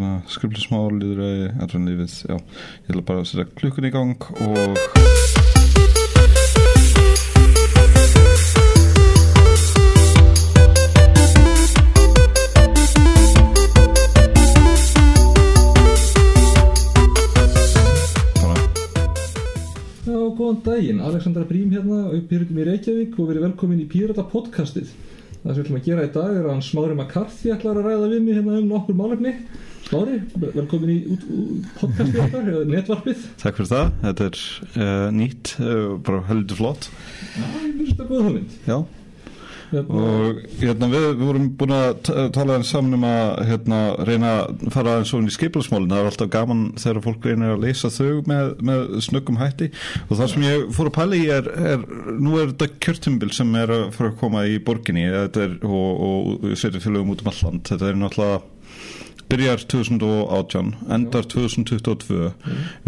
hérna, skriflismál, líðræði, allan lífið, já. Ég ætla bara að setja klukkun í gang og... Góðan daginn, Alexandra Brím hérna og Pyrrhundum í Reykjavík og verið velkomin í Pyrrhunda podcastið. Það sem við ætlum að gera í dag er að hann Smári McCarthy ætlar að ræða við mig hérna um nokkur málefni. Smári, velkomin í út, podcastið okkar, netvarpið. takk fyrir það, þetta er uh, nýtt, uh, bara heldur flott. Já, ég finnst þetta góð hugmynd. Já, Hérna, og hérna, við, við vorum búin að tala eins saman um að hérna, reyna að fara eins og í skiplasmálin það er alltaf gaman þegar fólk reynir að leysa þau með, með snöggum hætti og það sem ég fór að pæla í er, er nú er þetta kjörtumbil sem er að fara að koma í borginni er, og, og setja félögum út um alland þetta er náttúrulega byrjar 2018, endar 2022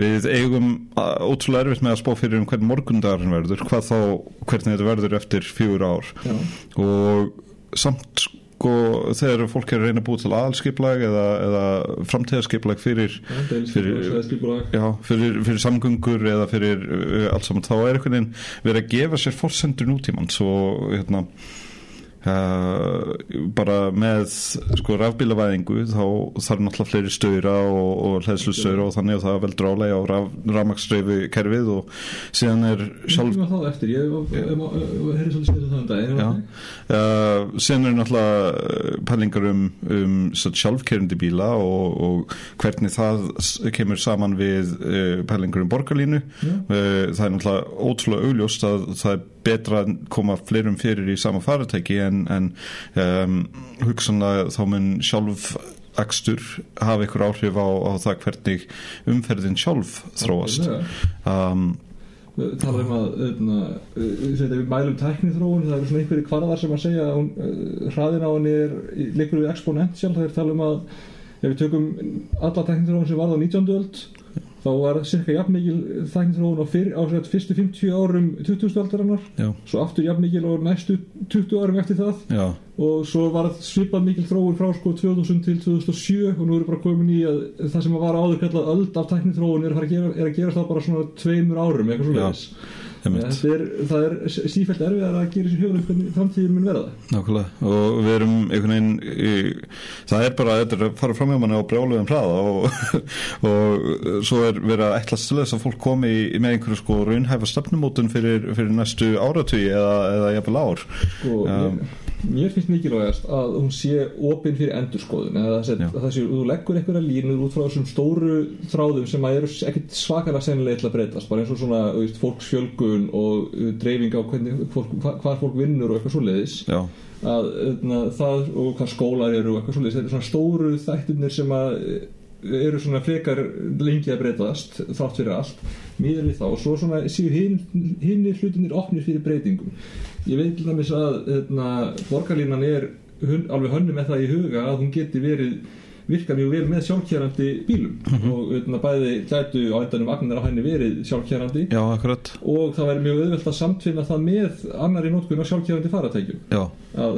við eigum ótrúlega erfitt með að spá fyrir um hvern morgundagarinn verður, hvað þá hvernig þetta verður eftir fjögur ár. Já, og samt sko þegar fólk er að reyna að búa til aðalskiplag eða, eða framtíðarskiplag fyrir, fyrir, já, fyrir, fyrir samgöngur eða fyrir allt saman þá er einhvern veginn verið að gefa sér forsendur nútímann svo hérna Uh, bara með sko rafbílavæðingu þá þarf náttúrulega fleiri stöðra og, og hlæðslu stöðra og þannig að það veldur álega á raf, rafmaksdreifi kerfið og síðan er sjálf eftir, ég um dag. Já, uh, síðan er náttúrulega uh, pælingar um, um sjálfkerandi bíla og, og hvernig það kemur saman við uh, pælingar um borgarlínu uh, það er náttúrulega ótrúlega augljóst að það er betra að koma fleirum fyrir í sama faratæki en, en um, hugsanlega þá mun sjálf akstur hafa ykkur áhrif á, á það hvernig umferðin sjálf þróast um, tala um að öðna, við mælum tækni þróun það eru svona einhverju kvarðar sem að segja uh, hraðin á henni er líkur við exponential það er tala um að ef við tökum alla tækni þróun sem varð á 19. öld þá var cirka jafnmikil tækni þróun á, fyr, á sér, fyrstu 50 árum 20. aldarinnar. Svo aftur jafnmikil á næstu 20 árum eftir það. Já, og svo var svipað mikil þróun frá sko 2000 til 2007 og nú erum við bara komin í að það sem var áður kallað öld af tækni þróun er er að gera það bara svona tveimur árum eitthvað svona er, það er sífælt erfiðar að gera sér huglega hvernig framtíðin mun verða. Nákvæmlega. Og við erum einhvern veginn í, það er bara þetta er að fara fram hjá manni á brjáluðum hraða og, og svo er verið að til þess að fólk komi með einhverju sko raunhæfa stefnumótun fyrir, fyrir næstu áratugi eða, eða jafnvel ár. Sko, Um, mér, mér finnst mikilvægast að hún sé opinn fyrir endurskoðun eða það sé, þú leggur einhverja línur út frá þessum stóru þráðum sem að eru ekkert svakalega sennilega til að breytast bara eins og svona veist, fólksfjölgun og uh, dreifing á hvernig, fólk, hva- hvar fólk vinnur og eitthvað svoleiðis. Já, að öðna, það og hvað skólar eru og eitthvað svoleiðis þetta er svona stóru þættirnir sem að eru svona frekar lengi að breytast þátt fyrir allt. Miður við þá og svo svona séu hinn hinnir hlutinir opnir fyrir breytingum. Ég veit til dæmis að öðna, borgarlínan er alveg hönnu með það í huga að hún geti verið virka mjög vel með sjálfkjærandi bílum. Og öðna, bæði gætu á endanum vagnar á henni verið sjálfkjærandi já, og það væri mjög auðvelt að samtvinna það með annari nótkun á sjálfkjærandi faratækjum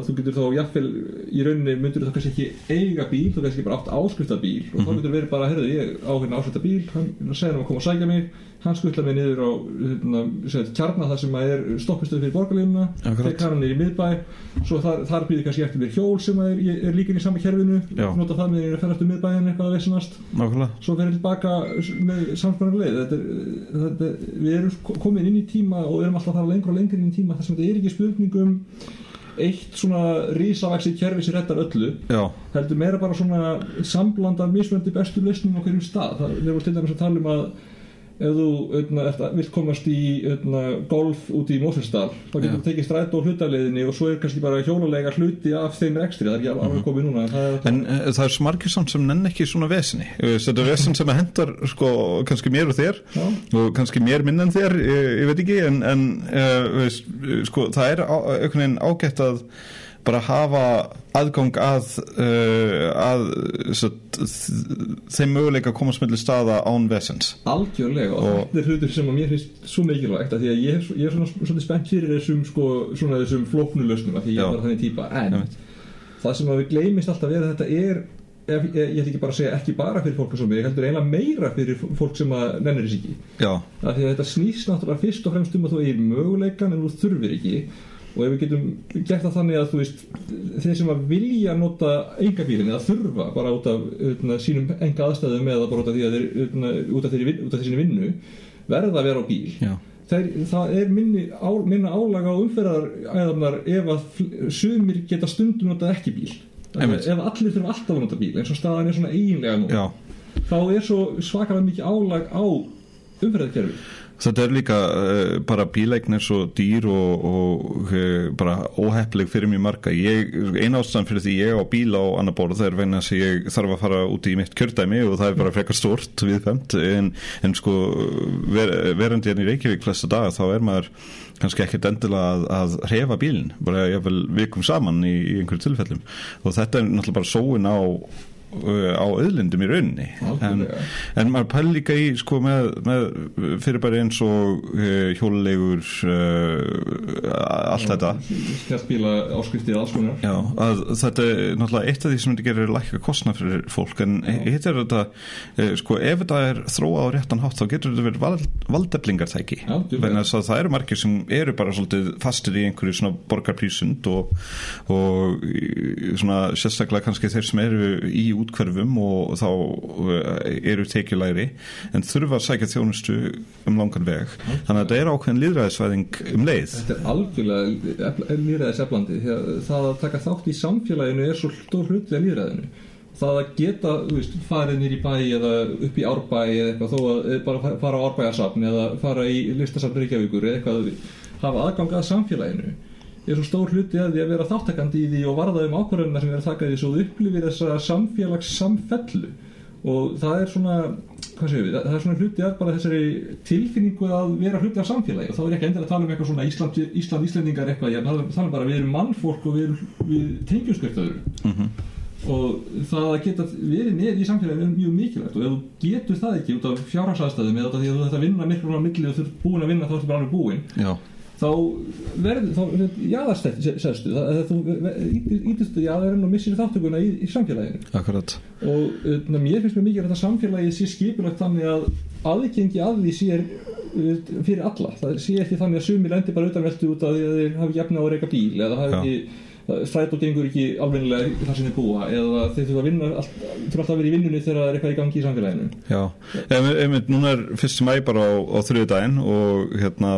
þú getur þá jafnvel í rauninni myndur þú þá kannski ekki eiga bíl þú kannski bara átt áskrifta bíl. Og þá getur verið bara, heyrðu, ég á hérna áskrifta bíl hann segir hann að koma og sækja mig hann skuttla mig niður á hérna, kjarna þar sem er stoppistöð fyrir borgarlínuna. Akkurat. þegar hann er í miðbæ. Svo þar, þar býður kannski eftir mér hjól sem er, er líka í sama kerfinu. Já. nota það með að ferðast um miðbæin eitthvað að nákvæmlega. Svo fer ég tilbaka með þetta er, þetta, við erum komin inn í tíma og erum alltaf að fara lengur og lengur inn í tíma þar sem þetta er ekki spurning um eitt svona rísavaxi kerfi sem reddar öllu Já, heldur meira bara svona samblanda mismöndi bestu lausnum á hverjum stað. Það er til dæmis að tala um að ef þú öðna, eftir, vilt komast í öðna, golf út í Mósfellsdal þá getur þú tekið stræt og hlutaleiðinni og svo er kannski bara hjólulega hluti af þeim rekstri. Það er ekki alveg komið núna en það er en uh, það er samt sem nenn ekki svona veseni. Þetta er vesen sem hendar sko kannski mér og þér Já. og kannski mér minn en þér, ég, ég veit ekki en, en uh, sko það er á, veginn ágætt að bara hafa aðgang að, uh, að satt, þeim möguleika að komast mellir staða án vesens. Algjörlega og, Og- þetta er hlutur sem að mér finnst svo mikilvægt að því að ég er, ég er svona, svona spennt fyrir þessum sko, svona þessum flóknu lausnum að því ég er bara þannig típa. En Einmitt. það sem að við gleymist alltaf er að þetta er ef, ég, ég ætla ekki bara að segja ekki bara fyrir fólk sem mig, heldur eiginlega meira fyrir fólk sem að nennir þess ekki. Já, af því að þetta snýst náttúrulega fyrst og fremst um að þú eigir möguleikan en þú þurfir ekki og ef við getum gert það þannig að þú veist þeir sem að vilja nota engabílinn eða þurfa bara út af utna, sínum enga aðstæðum eða bara út af því að þeir utna, út af af þeirri vinnu verða að vera á bíl. Já, þeir, það er minni, á, minna álag á umferðaræðarnar ef að sumir geta stundum notað ekki bíl. Ef allir þurfa alltaf að nota bíl eins og staðan er svona eiginlega nú já. þá er svo svakalega mikið álag á umferðarkerfi Þetta er líka uh, bara bíleikn er svo dýr og, og uh, bara óheppleg fyrir mjög marga. Ég, eina ástæðan fyrir því ég á bíl á annar borð er vegna að ég þarf að fara út í mitt kjördæmi og það er bara frekar stort viðfemt en, en sko ver, verandi hérna í Reykjavík flesta daga þá er maður kannski ekkert endilega að, að hrefa bílinn, bara jáfnvel vikum saman í, í einhverju tilfellum og þetta er náttúrulega bara sóin á á auðlindum í rauninni. En, en maður pæli líka í sko með, með fyrirbæri eins og uh, hjólulegur uh, allt þetta. Konar. Já, að þetta er náttúrulega eitt af því sem þetta gerir lækka kostna fyrir fólk. En hitt er þetta, eh, sko ef þetta er þróa á réttan hátt þá getur þetta verið val, valdeflingartæki. Það eru margir sem eru bara svolítið fastir í einhverju svona borgarprísund og, og svona sérstaklega kannski þeir sem eru í útkverfum og þá eh, eru tekjulæri en þurfa að sækja þjónustu um langan veg. Þannig að þetta er ákveðin líðræðisvæðing um leið. Þetta er algjörlega líðræðis eflandi því að það að taka þátt í samfélaginu er svo stór hluti af líðræðinu það að geta, þú veist, farið nýr í bæ eða upp í árbæ eða eitthvað þó að eða bara fa- fara á árbæjarsafn eða fara í listasafn Reykjavíkur eða eitthvað hafa aðgang að samfélaginu er svo stór hluti að því að vera þáttakandi í því og varða um ákvarðanina sem vera takað í svo upplifir þessa samfélagssamfellu. Og það er svona við, það er svona hluti af bara þessari tilfinningu að vera hluti af samfélagi. Og þá er ekki endilega að tala um eitthvað svona Ísland, Ísland Íslendingar eitthvað, ég tala um bara að við erum mannfólk og við, erum- við tengjum skvert öðru. Og það að geta verið með í samfélaginu er mjög mikilvægt. Og ef þú getur það ekki út af fjárhagsastæðum eða því að þú þetta vinna miklu frá milli og þú ert búin að vinna þá ertu bara alveg búin Já, þá verður, þá jáðarstæstu það, þú ítist jáðarinn og missir þáttökuna í, í samfélaginu. Akkurat. Og uh, mér finnst mér mikið að þetta samfélagi sé skipulagt þannig að aðgengi að því sé uh, fyrir alla, það sé ekki þannig að sumi lendi bara utanveltu út að þeir hafi efna á að reyka bíl eða hafi ekki strætó gengur ekki alvegnilega þar sem þeir búa eða þeir þurfa að vinna all, þurfa alltaf að vera í vinnunni þegar það er eitthvað í gangi í samfélaginu Já, einmitt, núna er fyrst mæ bara á, á þriðu daginn og hérna,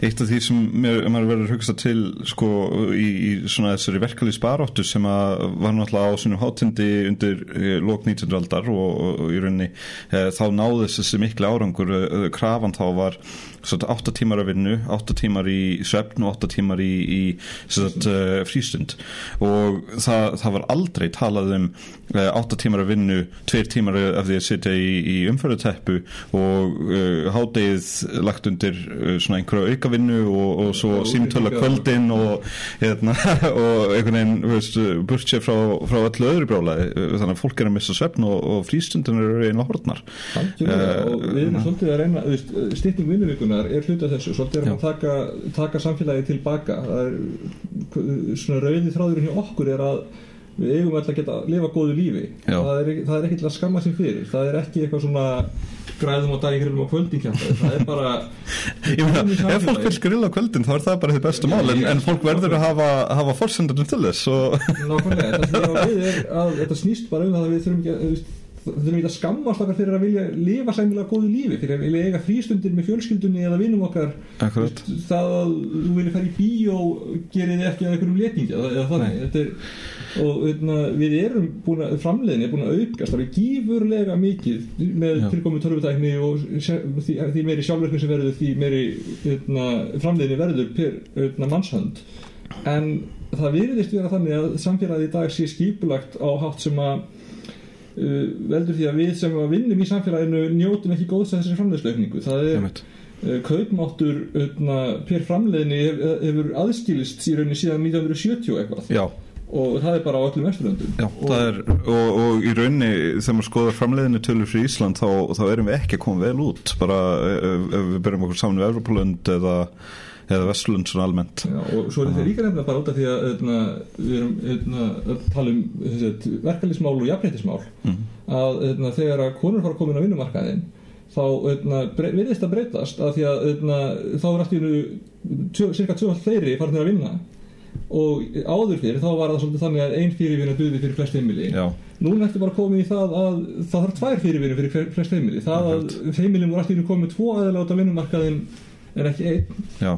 eitt af því sem mér, maður verður hugsa til sko í, í svona þessari verkalýs baróttu sem að var náttúrulega á svona hátindi undir eh, lók 19. aldar og, og, og í rauninni eh, þá náðist þessi miklu árangur eh, krafan þá var svona 8 tímar að vinnu, 8 tímar í svefn og 8 tímar í, í svona, uh, frístund og það, það var aldrei talað um uh, 8 tímar að vinnu 2 tímar af því að sitja í, í umförðuteppu og uh, hádegið lagt undir uh, svona einhverju aukavinnu og, og svo símtöla kvöldin og, hérna, og einhvern veginn veist, burt sér frá, frá öllu öðru brálaði þannig að fólk er að missa svefn og, og frístundin eru Algjörlega, Eh, og við erum svolítið að reyna stytting vinnuvíkunar er hluti af þessu svolítið Já. að taka, taka samfélagi tilbaka. Það er svona rauði þráðurinn hjá okkur er að við eigum alltaf að geta að lifa góðu lífi. Það er, það er ekki til að skamma sér fyrir. Það er ekki eitthvað svona græðum á daginn grillum á kvöldin kjaftaði. það er bara meina, ef fólk vil grilla á kvöldin þá er það bara þið bestu mál en, en fólk verður að hafa, hafa forsendunum til þess og Nákvæmlega, það sem ég á við er að þetta snýst bara um það að við þurfum ekki að þurfum ekki að skammast okkar fyrir að vilja lifa sæmilega góðu lífi, fyrir að vilja eiga frístundir með fjölskyldunni eða vinum okkar Akkurat. Það að þú vilja fara í bíó gerir þið ekki að einhverjum letningi eða, þannig. Þetta er, og veitna, við erum búin að framleiðin er búin að aukast það er gífurlega mikið með Já. tilkomin törfutækni og því, því meiri sjálfverkni sem verður því meiri veitna, framleiðin verður per veitna, mannshönd en það virðist vera þannig að samfélagið í dag sé skipulagt á hátt sem að veldur því að við sem að vinnum í samfélaginu njótum ekki góðs að þessari framleiðslaukningu það er uh, kaupmáttur uh, per framleiðinni hef, hefur aðskilist í rauninni síðan 1970 og eitthvað. Já, og það er bara á öllum vesturlöndum. Já og, er, og, og í rauninni þegar maður skoðar framleiðinu tölur fyrir Ísland þá, þá erum við ekki að koma vel út. Bara ef, ef við byrjum okkur saman við Evropalund eða eða Vestlund svona almennt. Já, og svo er þetta líka nefnilega bara út af því að öðna, við erum öðna, að tala um verkefnismál og jafnréttismál mm. að öðna, þegar að konur fara að koma inn á vinnumarkaðin þá virðist að breytast að því að þá er alltaf cirka tvöfald fleiri farin að vinna. Og áður fyrir þá var það svolítið þannig að einn fyrirvinna duði fyrir flest heimili. Já. núna ertu bara komið í það að það þarf tvær fyrirvinna fyrir flest heimili. Það að heimilin voru alltaf komið tvo aðeins á vinnumarkaðin en ekki einn. Þarna,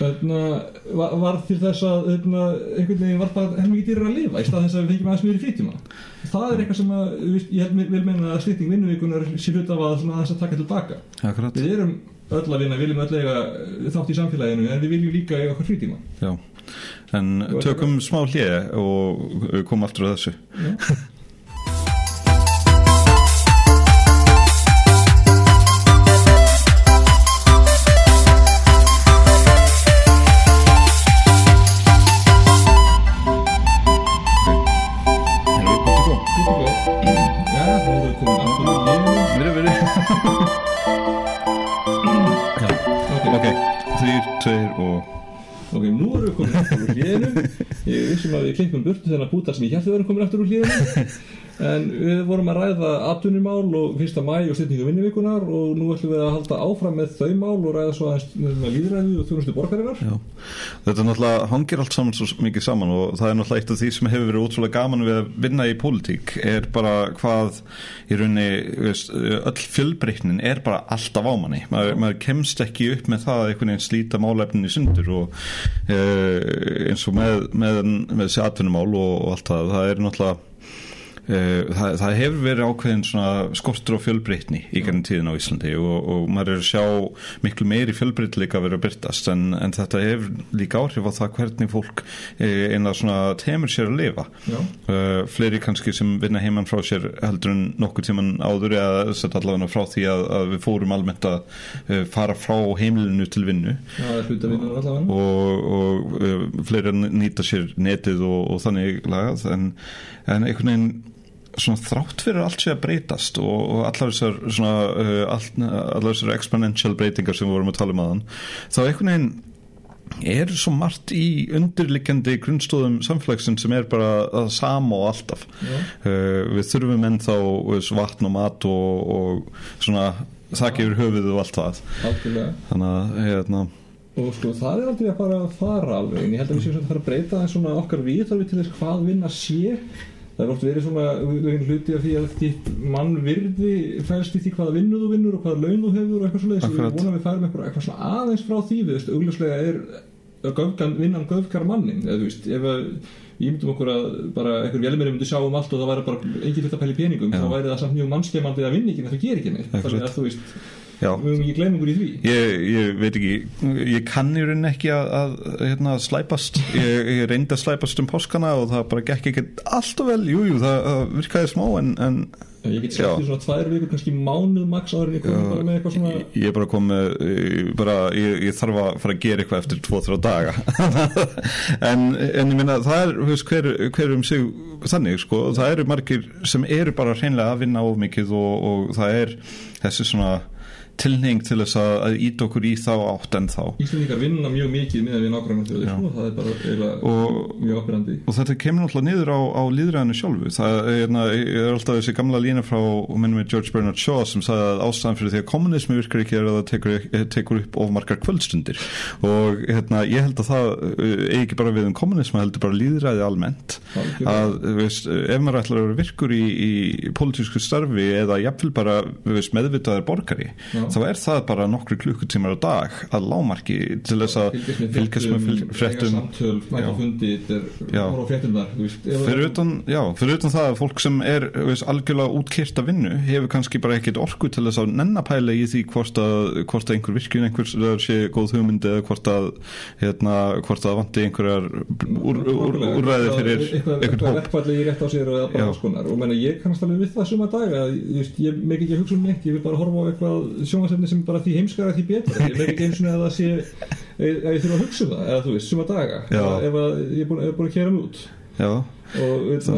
var, var til þess að þarna, einhvern veginn var bara helmikið dýrar að lifa í stað þess að við fengjum aðeins mjög í frítíma. Það er eitthvað sem að, ég vil meina að slýtting vinnuvíkunar sé hlut af að þess að taka tilbaka. Akkurat. við erum öll að vinna, viljum öll eiga þátt í samfélaginu en við viljum líka eiga okkur frítíma. Já, en tökum smá hlið og komum aftur á þessu. Já þennan búta sem ég held að vera komin eftir úr hlýðinu en við vorum að ræða atvinnumál og fyrsta mæ og styrningu vinnuvíkunar og nú ætlum við að halda áfram með þau mál og ræða svo aðeins með líðræði og þjónustu borgarinnar. Já. Þetta náttúrulega, hangir allt saman svo mikið saman og það er náttúrulega eitt af því sem hefur verið útrúlega gaman við að vinna í pólitík er bara hvað í rauninni öll fjölbreytnin er bara alltaf ámanni maður, maður kemst ekki upp með það að einhvern veginn slíta málefnin í sundur og e, eins og með, með, með og, og það, það Eh, það, það hefur verið ákveðin skortur og fjölbreytni í gennum tíðin á Íslandi og, og maður er að sjá miklu meiri fjölbreytleika vera að byrtast en, en þetta hefur líka áhrif á það hvernig fólk eh, eina svona temur sér að lifa. Uh, fleiri kannski sem vinna heimann frá sér heldur en nokkur tíman áður eða sett allavega frá því að, að við fórum almennt að uh, fara frá heimilinu til vinnu. Já, og, og uh, fleiri nýta sér netið og, og þannig lagað en, en einhvern veginn svona þrátt fyrir allt sé að breytast og, og allar þessar svona, uh, all, allar þessar exponential breytingar sem við vorum að tala um aðan þá einhvern veginn er svo margt í undirlikjandi grunnstóðum samfélagsinn sem er bara sama og alltaf. Uh, við þurfum ennþá vatn og mat og, og svona þakki yfir höfuð og allt það. Algjörlega. þannig að hérna. Og sko það er aldrei að fara að fara alveg en ég held að við séum að fara að breyta það svona okkar viðþarfi til þess hvað vinna sé það er oft verið svona hluti af því að þitt mann virði fælst í því hvaða vinnu þú vinnur og hvaða laun þú hefur og eitthvað svolítið sem ég vona við færum eitthvað, svona aðeins frá því við veist, augljóslega er göfgan, vinnan göfkar mannin eða þú veist, ef að ég myndum okkur að bara einhver velmeri myndi sjá um allt og það væri bara engin hlut að pæli peningum, Já. þá væri það samt mjög mannskemandi að vinna ekki en það ger ekki neitt, Já. við höfum ekki glemt okkur í því. Ég, ég veit ekki, ég kann í rauninni ekki að, að hérna, slæpast. Ég, ég reyndi að slæpast um páskana og það bara gekk ekki alltaf vel. Jújú, jú, það, það virkaði smá en, en ég get sett í svona tvær vikur, kannski mánuð maks en ég kom bara með eitthvað svona ég er bara komið bara, ég, ég þarf að fara að gera eitthvað eftir 2-3 daga. En, en ég minna það er veist, hver, hver um sig þannig sko, það eru margir sem eru bara hreinlega að vinna of mikið og, og það er þessi svona tilning til þess að, að ít okkur í þá átt en þá Íslandingar vinna mjög mikið með við nákvæmlega þjóðir sko, það er bara og, mjög ábyrgandi og þetta kemur náttúrulega niður á, á líðræðinu sjálfu. Það er, hérna, er alltaf þessi gamla lína frá minnum við George Bernard Shaw sem sagði að ástæðan fyrir því að kommunismi virkar ekki er að það tekur, tekur upp ofmarkar kvöldstundir. Og hérna, ég held að það eigi eh, ekki bara við um kommunismi heldur bara líðræði almennt. Að veist, ef maður ætlar að vera virkur í, í politísku starfi eða jafnvel bara veist, meðvitaðar borgari Já þá er það bara nokkru klukkutímar á dag að lámarki til þess að fylgjast með fréttum fyrir utan utan það að fólk sem er veist, algjörlega útkýrt að vinnu hefur kannski bara ekkit orku til þess að nennapæla í því hvort að, hvort að einhver virkun einhvers sé góð hugmyndi eða hvort að hérna, hvort að vanti einhverjar úr, úr, úrræði fyrir eitthvað verkvalli í rétt á sér og bara alls konar. Og menna ég kannast alveg við það suma dag að ég meik ekki að hugsa um neitt ég vil bara horfa á eitthvað sjónasefni sem bara því heimskara því betra. Ég veit ekki eins og að það sé að ég þurfa að hugsa um það eða þú veist, suma daga. Ef ég er búin að kera mút já, og þannig,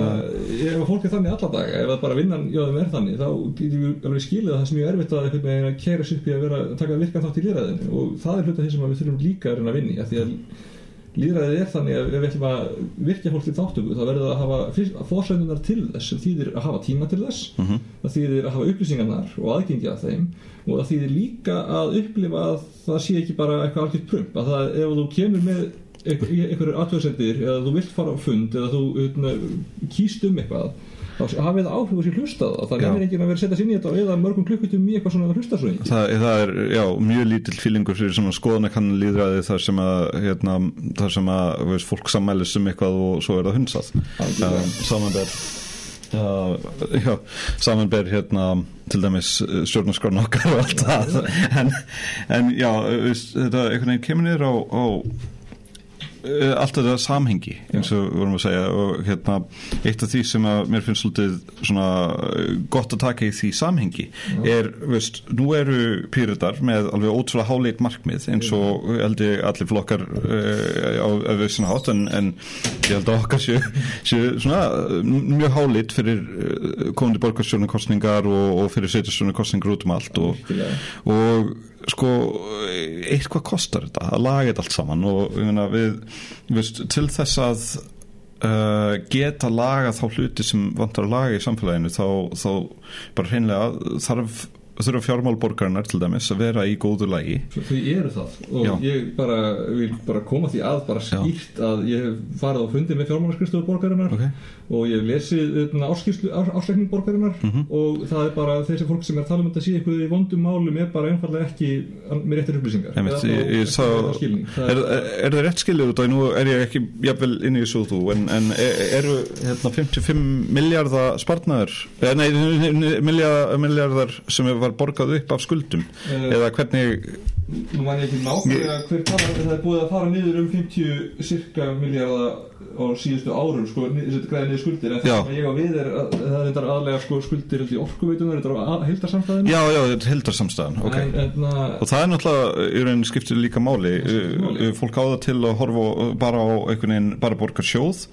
ef fólk er þannig alla daga ef það bara vinnan jóðum er þannig þá getum við alveg skilið að það sem ég erfitt að að kæra sig upp í að vera, taka virkan þátt í líðræðinu og það er hluta því sem við þurfum líka að að vinni af því að líðræðið er þannig að ef við ætlum að virkja fólk til þáttöku þá verður það að hafa fórsöndunar til þess sem þýðir að hafa tíma til þess Mhm. það þýðir að hafa upplýsingarnar og aðgengi að þeim og það þýðir líka að upplifa að það sé ekki bara eitthvað algjört prump að það, ef þú kemur með einhverjur atvegsendir eða þú vilt fara á fund eða þú utna, kýst um eitthvað hafið áhrif og sé hlusta á það er enginn að vera að setja sinni í þetta og eða mörgum klukkutum í eitthvað svona að hlusta svo ekki það, það er já, mjög lítill fílingur fyrir svona skoðanakann líðræði þar sem að, hérna, þar sem að veist, fólk sammælis um eitthvað og svo er það hunsað. Um, samanber já, já, samanber hérna til dæmis stjórnarskrána okkar og allt það. En, en já, veist, þetta einhvern veginn kemur niður á, á eh, allt þetta samhengi eins og vorum að segja og hérna eitt af því sem að mér finnst svolítið svona eh, gott að taka í því samhengi er, veist, nú eru pýrðar með alveg ótrúlega háleit markmið eins og held ég allir flokkar uh, á, vissin hátt en, en ég held að okkar séu, eh, mjög háleit fyrir komandi borgarstjórnarkostningar og, og fyrir setjastjórnarkostningar út um allt og, og sko eitthvað kostar þetta að laga þetta allt saman og meina, við, við til þess að uh, geta laga þá hluti sem vantar að laga í samfélaginu þá, þá bara hreinlega þarf þurfa fjármálborgarinnar til dæmis að vera í góðu lagi Þau eru það og Já. ég bara vil bara koma því að bara Já. skýrt að ég hef farið á fundi með fjármálaskristofu borgarinnar Ok. og ég hef lesið áskýrslu, ás, ásleikning borgarinnar Mhm. og það er bara þessi fólk sem er að tala um þetta sé eitthvað í vondum málum er bara einfallega ekki með réttir upplýsingar Eða þá ég, ég sá, er, er, er það rétt skiljur út og nú er ég ekki jafnvel inn í þessu þú en, en er- eru hérna, 55 miljardar spartnaður eh, nei, miljardar, sem var borgað upp af skuldum? Eh, eða hvernig Nú man ég ekki nákvæmlega hver það er búið að fara niður um 50 cirka miljardar á síðustu árum sko, þetta græði niður skuldir en það sem ég á við er að það er aðlega sko, skuldir í orkuveitunar, þetta er á heildarsamstæðinu já, já, þetta heldarsamstæðan ok. En, en, Og það er náttúrulega, í rauninni skiptir líka máli, máli. Fólk á það til að horfa bara á einhvern veginn, bara borgar sjóð.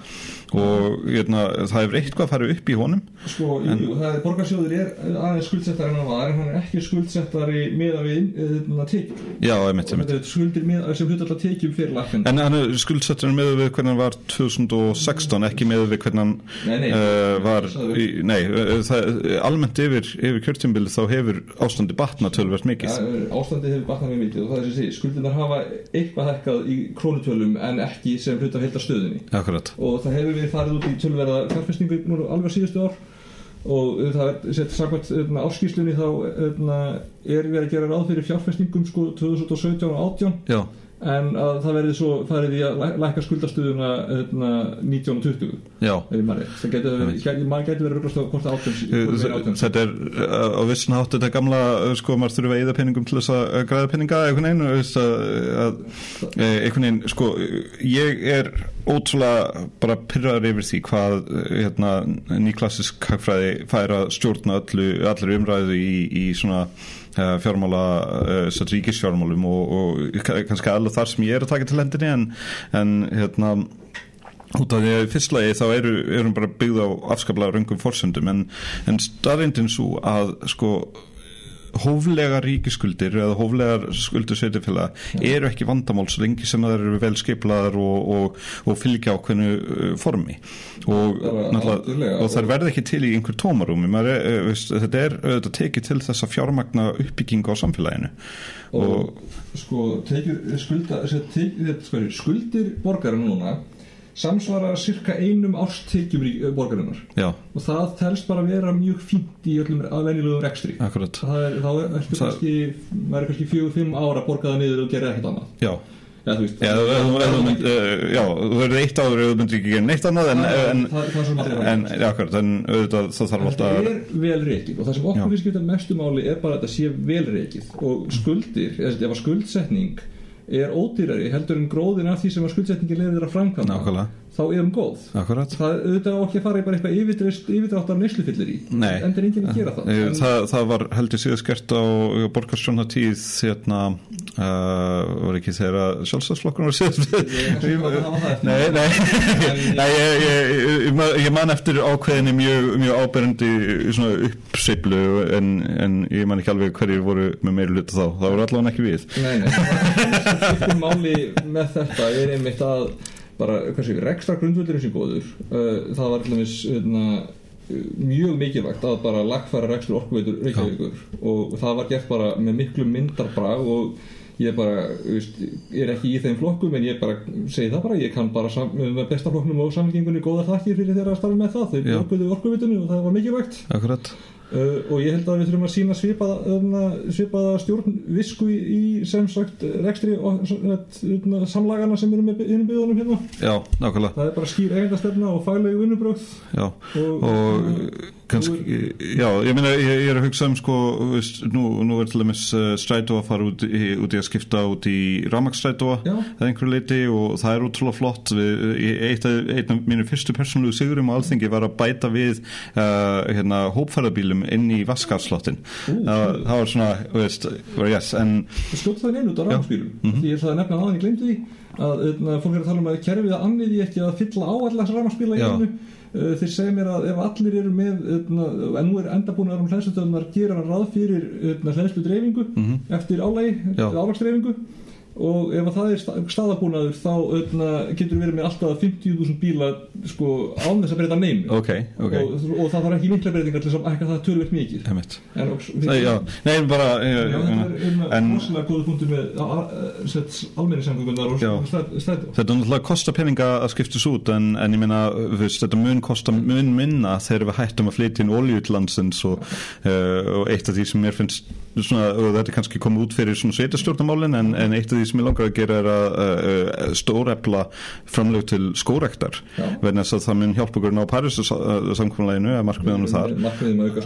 Og hérna, það hefur eitthvað að fara upp í honum. Sko, jú, jú, það er borgarsjóður er aðeins skuldsettar en hann var en hann er ekki skuldsettari með að við þetta tekjum Já, einmitt, einmitt. Þetta er skuldir með, sem hlut alltaf tekjum fyrir lakkandi En hann er skuldsettur með við hvernig hann var 2016, ekki með við hvernig hann Nei, nei, uh, var í, Nei, uh, það, almennt yfir, yfir kjörtjumbili þá hefur ástandi batna tölvert mikið. Ástandið hefur batnað mjög mikið og það er sem sé, skuldirnar hafa eitthvað hækkað í krónutölum en ekki sem hlut af heildarstöðunni Akkurat. Og það hefur verið farið út í tölverða fjárfestingu nú alveg síðustu ár og það er sett samkvæmt hérna, áskýslunni þá hérna, er verið að gera ráð fyrir fjárfestingum sko 2017 og 18 Já, en að það verið svo farið í að læ- lækka skuldastöðuna hérna, 19 og 20 já. Ef ég maður rétt. það getur verið, maður getur verið röglast á hvort það 18 hvort það er 18 Þetta er á vissin hátt þetta gamla uh, sko maður þurfa að eyða peningum til þess að græða peninga einhvern veginn og veist, að, að, uh, einhvern veginn sko ég er ótrúlega bara pyrraður yfir því hvað hérna, nýklassisk hagfræði fær að stjórna öllu, allir umræðu í, í svona fjármála uh, satt ríkisfjármálum og, og kannski alveg þar sem ég er að taka til hendinni en, en hérna út af því að í fyrstlægi þá eru, erum bara byggð á afskaplega röngum forsöndum en, en staðrindin svo að sko hóflega ríkiskuldir eða hóflegar skuldur sveitifélag eru ekki vandamál svo lengi sem það eru vel skiplaðar og, og, og fylgja ákveðnu uh, formi. Og, og það verði ekki til í einhver tómarúmi. Er, uh, þetta er auðvitað tekið til þess að fjármagna uppbyggingu á samfélaginu. Og sko tekjur, skulda, þessi tek, þetta, sko, skuldir borgarinn núna samsvara cirka einum árstekjum rík- borgarinnar. Já, og það telst bara að vera mjög fínt í öllum venjulegum rekstri. Akkurat. Það er, er Það- kannski maður er kannski fjögur, fimm ára borgaða niður og gerir ekkert annað. Já. Já, þú veist Já, þú- þú- þú- þú mynd- uh, já, þú verður eitt áður ef þú myndir ekki gera neitt annað en, Það- en, það- það en, já, akkurat, en auðvitað það þarf alltaf Þetta að er vel reikið og það sem okkur Já. finnst skipta mestu máli er bara að þetta sé vel reikið og skuldir, eða að skuldsetning er ódýrari heldur en gróðin af því sem að skuldsetningi leiðir að framkvæmna Nákvæmlega. Þá er hún góð akkurat það er auðvitað á ekki að fara í bara eitthvað yfirdráttar neyslufyllir í Nei. en það er enginn að gera það Eh, en, Það, það var heldur síðast gert á borgarstjóna tíð hérna uh, var ekki þegar sjálfstæðsflokkur var síðast Ég er. Nei, nei, ég, ég, ég, ég, man- ég eftir ákveðinni mjög, mjög áberandi svona uppseiflu en, en ég man ekki alveg hverju voru með meiri hluta þá, það voru allavega ekki við Nei, nei, það sem skiptir máli með þetta er einmitt að bara, rekstra grundvöldurinn sem góður. Uh, það var til dæmis hérna, mjög mikilvægt að bara lagfæra rekstur orkuveitur Reykjavíkur. Og það var gert bara með miklu myndarbrag og ég bara, veist, er ekki í þeim flokkum en ég bara segi það bara, ég kann bara með besta flokknum og samfélkingunni góða þakkir fyrir þeirra að starfa með það, þau orkuðu orkuveitunni og það var mikilvægt. Akkurat, Uh, og ég held að við þurfum að sína svipaða, öðna, svipaða stjórn visku í, í sem sagt rekstri og öðna, samlagana sem eru með innum byggðunum hérna. Já, nákvæmlega. Það er bara skýr eigendastefna og fælegu vinnubröð Já, og, og kannski, já, ég meina ég, ég er að hugsa um sko, nú, nú er til dæmis uh, strætó að fara út í, út í að skipta út í rámakstrætóa Já. eða einhverju leiti og það er útrúlega flott. Eitt af, af mínu fyrstu persónulegu sigurum á alþingi var að bæta við uh, hérna, hópfæðabílum inn í vaskarslottin það, það var svona, veist, var yes, en og skjótt það neina út á rámspýrum Mhm. því ég ætlaði að nefna aðan ég glemdi því að öðna, fólk er að tala um að kerfið að annið því ekki að fylla á allar rámspýla í einu. Uh, þeir segja mér að ef allir eru með öðna, en nú er endabúnaður um hlæðslutöðunar gera ráð fyrir hlæðslu dreifingu Mhm. eftir álægi, álagsdreifingu og ef að það er sta- staðabúnaður þá öðna, getur verið með alltaf 50.000 bíla sko, án þess að breyta neinu. Ok, ok. Og, og það þarf ekki mikla breytingar til þess að það tölvöld mikið. En, og, Nei, já, nei, bara ég, Já, ég, þetta meina, er einn en rosalega góða punktur með almenni samgöngunar og Já. strætó. Þetta er náttúrulega kosta peninga að skiptis út en, en ég veist, þetta mun kosta mun minna þegar við hættum að flytja inn olíu til landsins og, uh, og eitt af því sem mér finnst svona, og þetta er kannski komið út fyrir svona sveitastjórnumálin en, en eitt af því sem ég langar að gera er að uh, stórefla framlög til skórektar vegna þess að það mun hjálpa okkur ná Paris samkvæmlega að markmiðanum þar. markmiðum að auka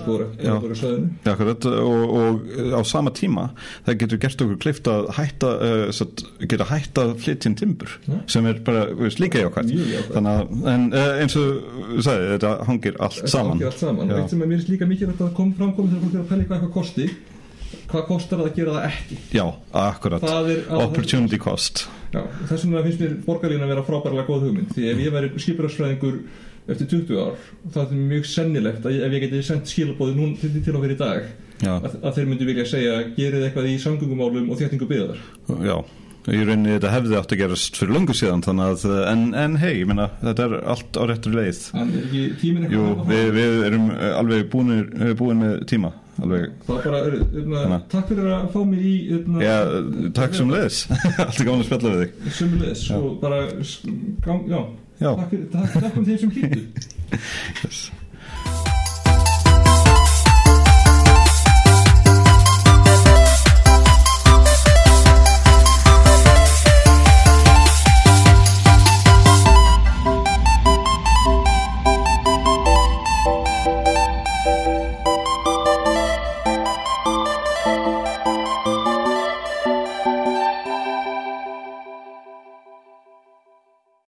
Akkurat, og, og á sama tíma það getur gert okkur klift að hætta uh, geta hætta inn timbur Já. sem er bara veist, líka jákvæmt en, uh, eins og sagði, þetta hangir allt saman hangir allt saman. Eitt sem er mér líka mikilvægt að kom framkomið þegar fólk er að hvað eitthvað kosti hvað kostar það að gera það ekki? Já, akkurat, Það er að- opportunity cost. Já, þess vegna finnst mér borgarlína að vera frábærlega góð hugmynd. Því ef ég væri skipurafsfræðingur eftir 20 ár það er mjög sennilegt að ég, ef ég geti sendt skilabóði nú til, til okkur í dag að, að þeir myndi vilja segja gerið eitthvað í samgöngumálum og þéttingu byggðar. Já í rauninni þetta hefði átt að gerast fyrir lungu síðan þannig að, en, en hei, ég þetta er allt á réttur leið. Er Jú, að við, við erum uh, alveg búinir, uh, búin með tíma alveg, bara, öðna, Þannig. takk fyrir að fá mig í öðna, já, takk sem leiðis allt er gaman að spjalla við þig. Sömulegis og bara, s- gang, já, Já. takk takk, takk um þeim sem hlýttu yes.